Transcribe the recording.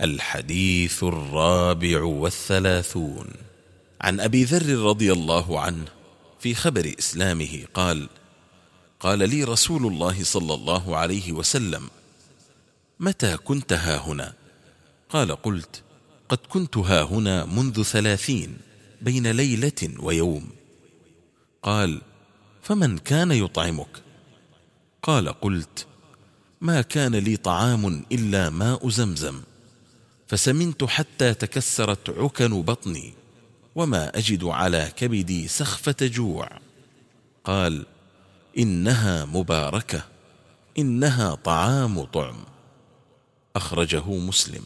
الحديث الرابع والثلاثون. عن أبي ذر رضي الله عنه في خبر إسلامه قال قال لي رسول الله صلى الله عليه وسلم متى كنت ها هنا؟ قال قلت قد كنت ها هنا منذ ثلاثين بين ليلة ويوم. قال فمن كان يطعمك؟ قال قلت ما كان لي طعام إلا ماء زمزم. فسمنت حتى تكسرت عكن بطني وما أجد على كبدي سخفة جوع. قال إنها مباركة إنها طعام طعم. أخرجه مسلم.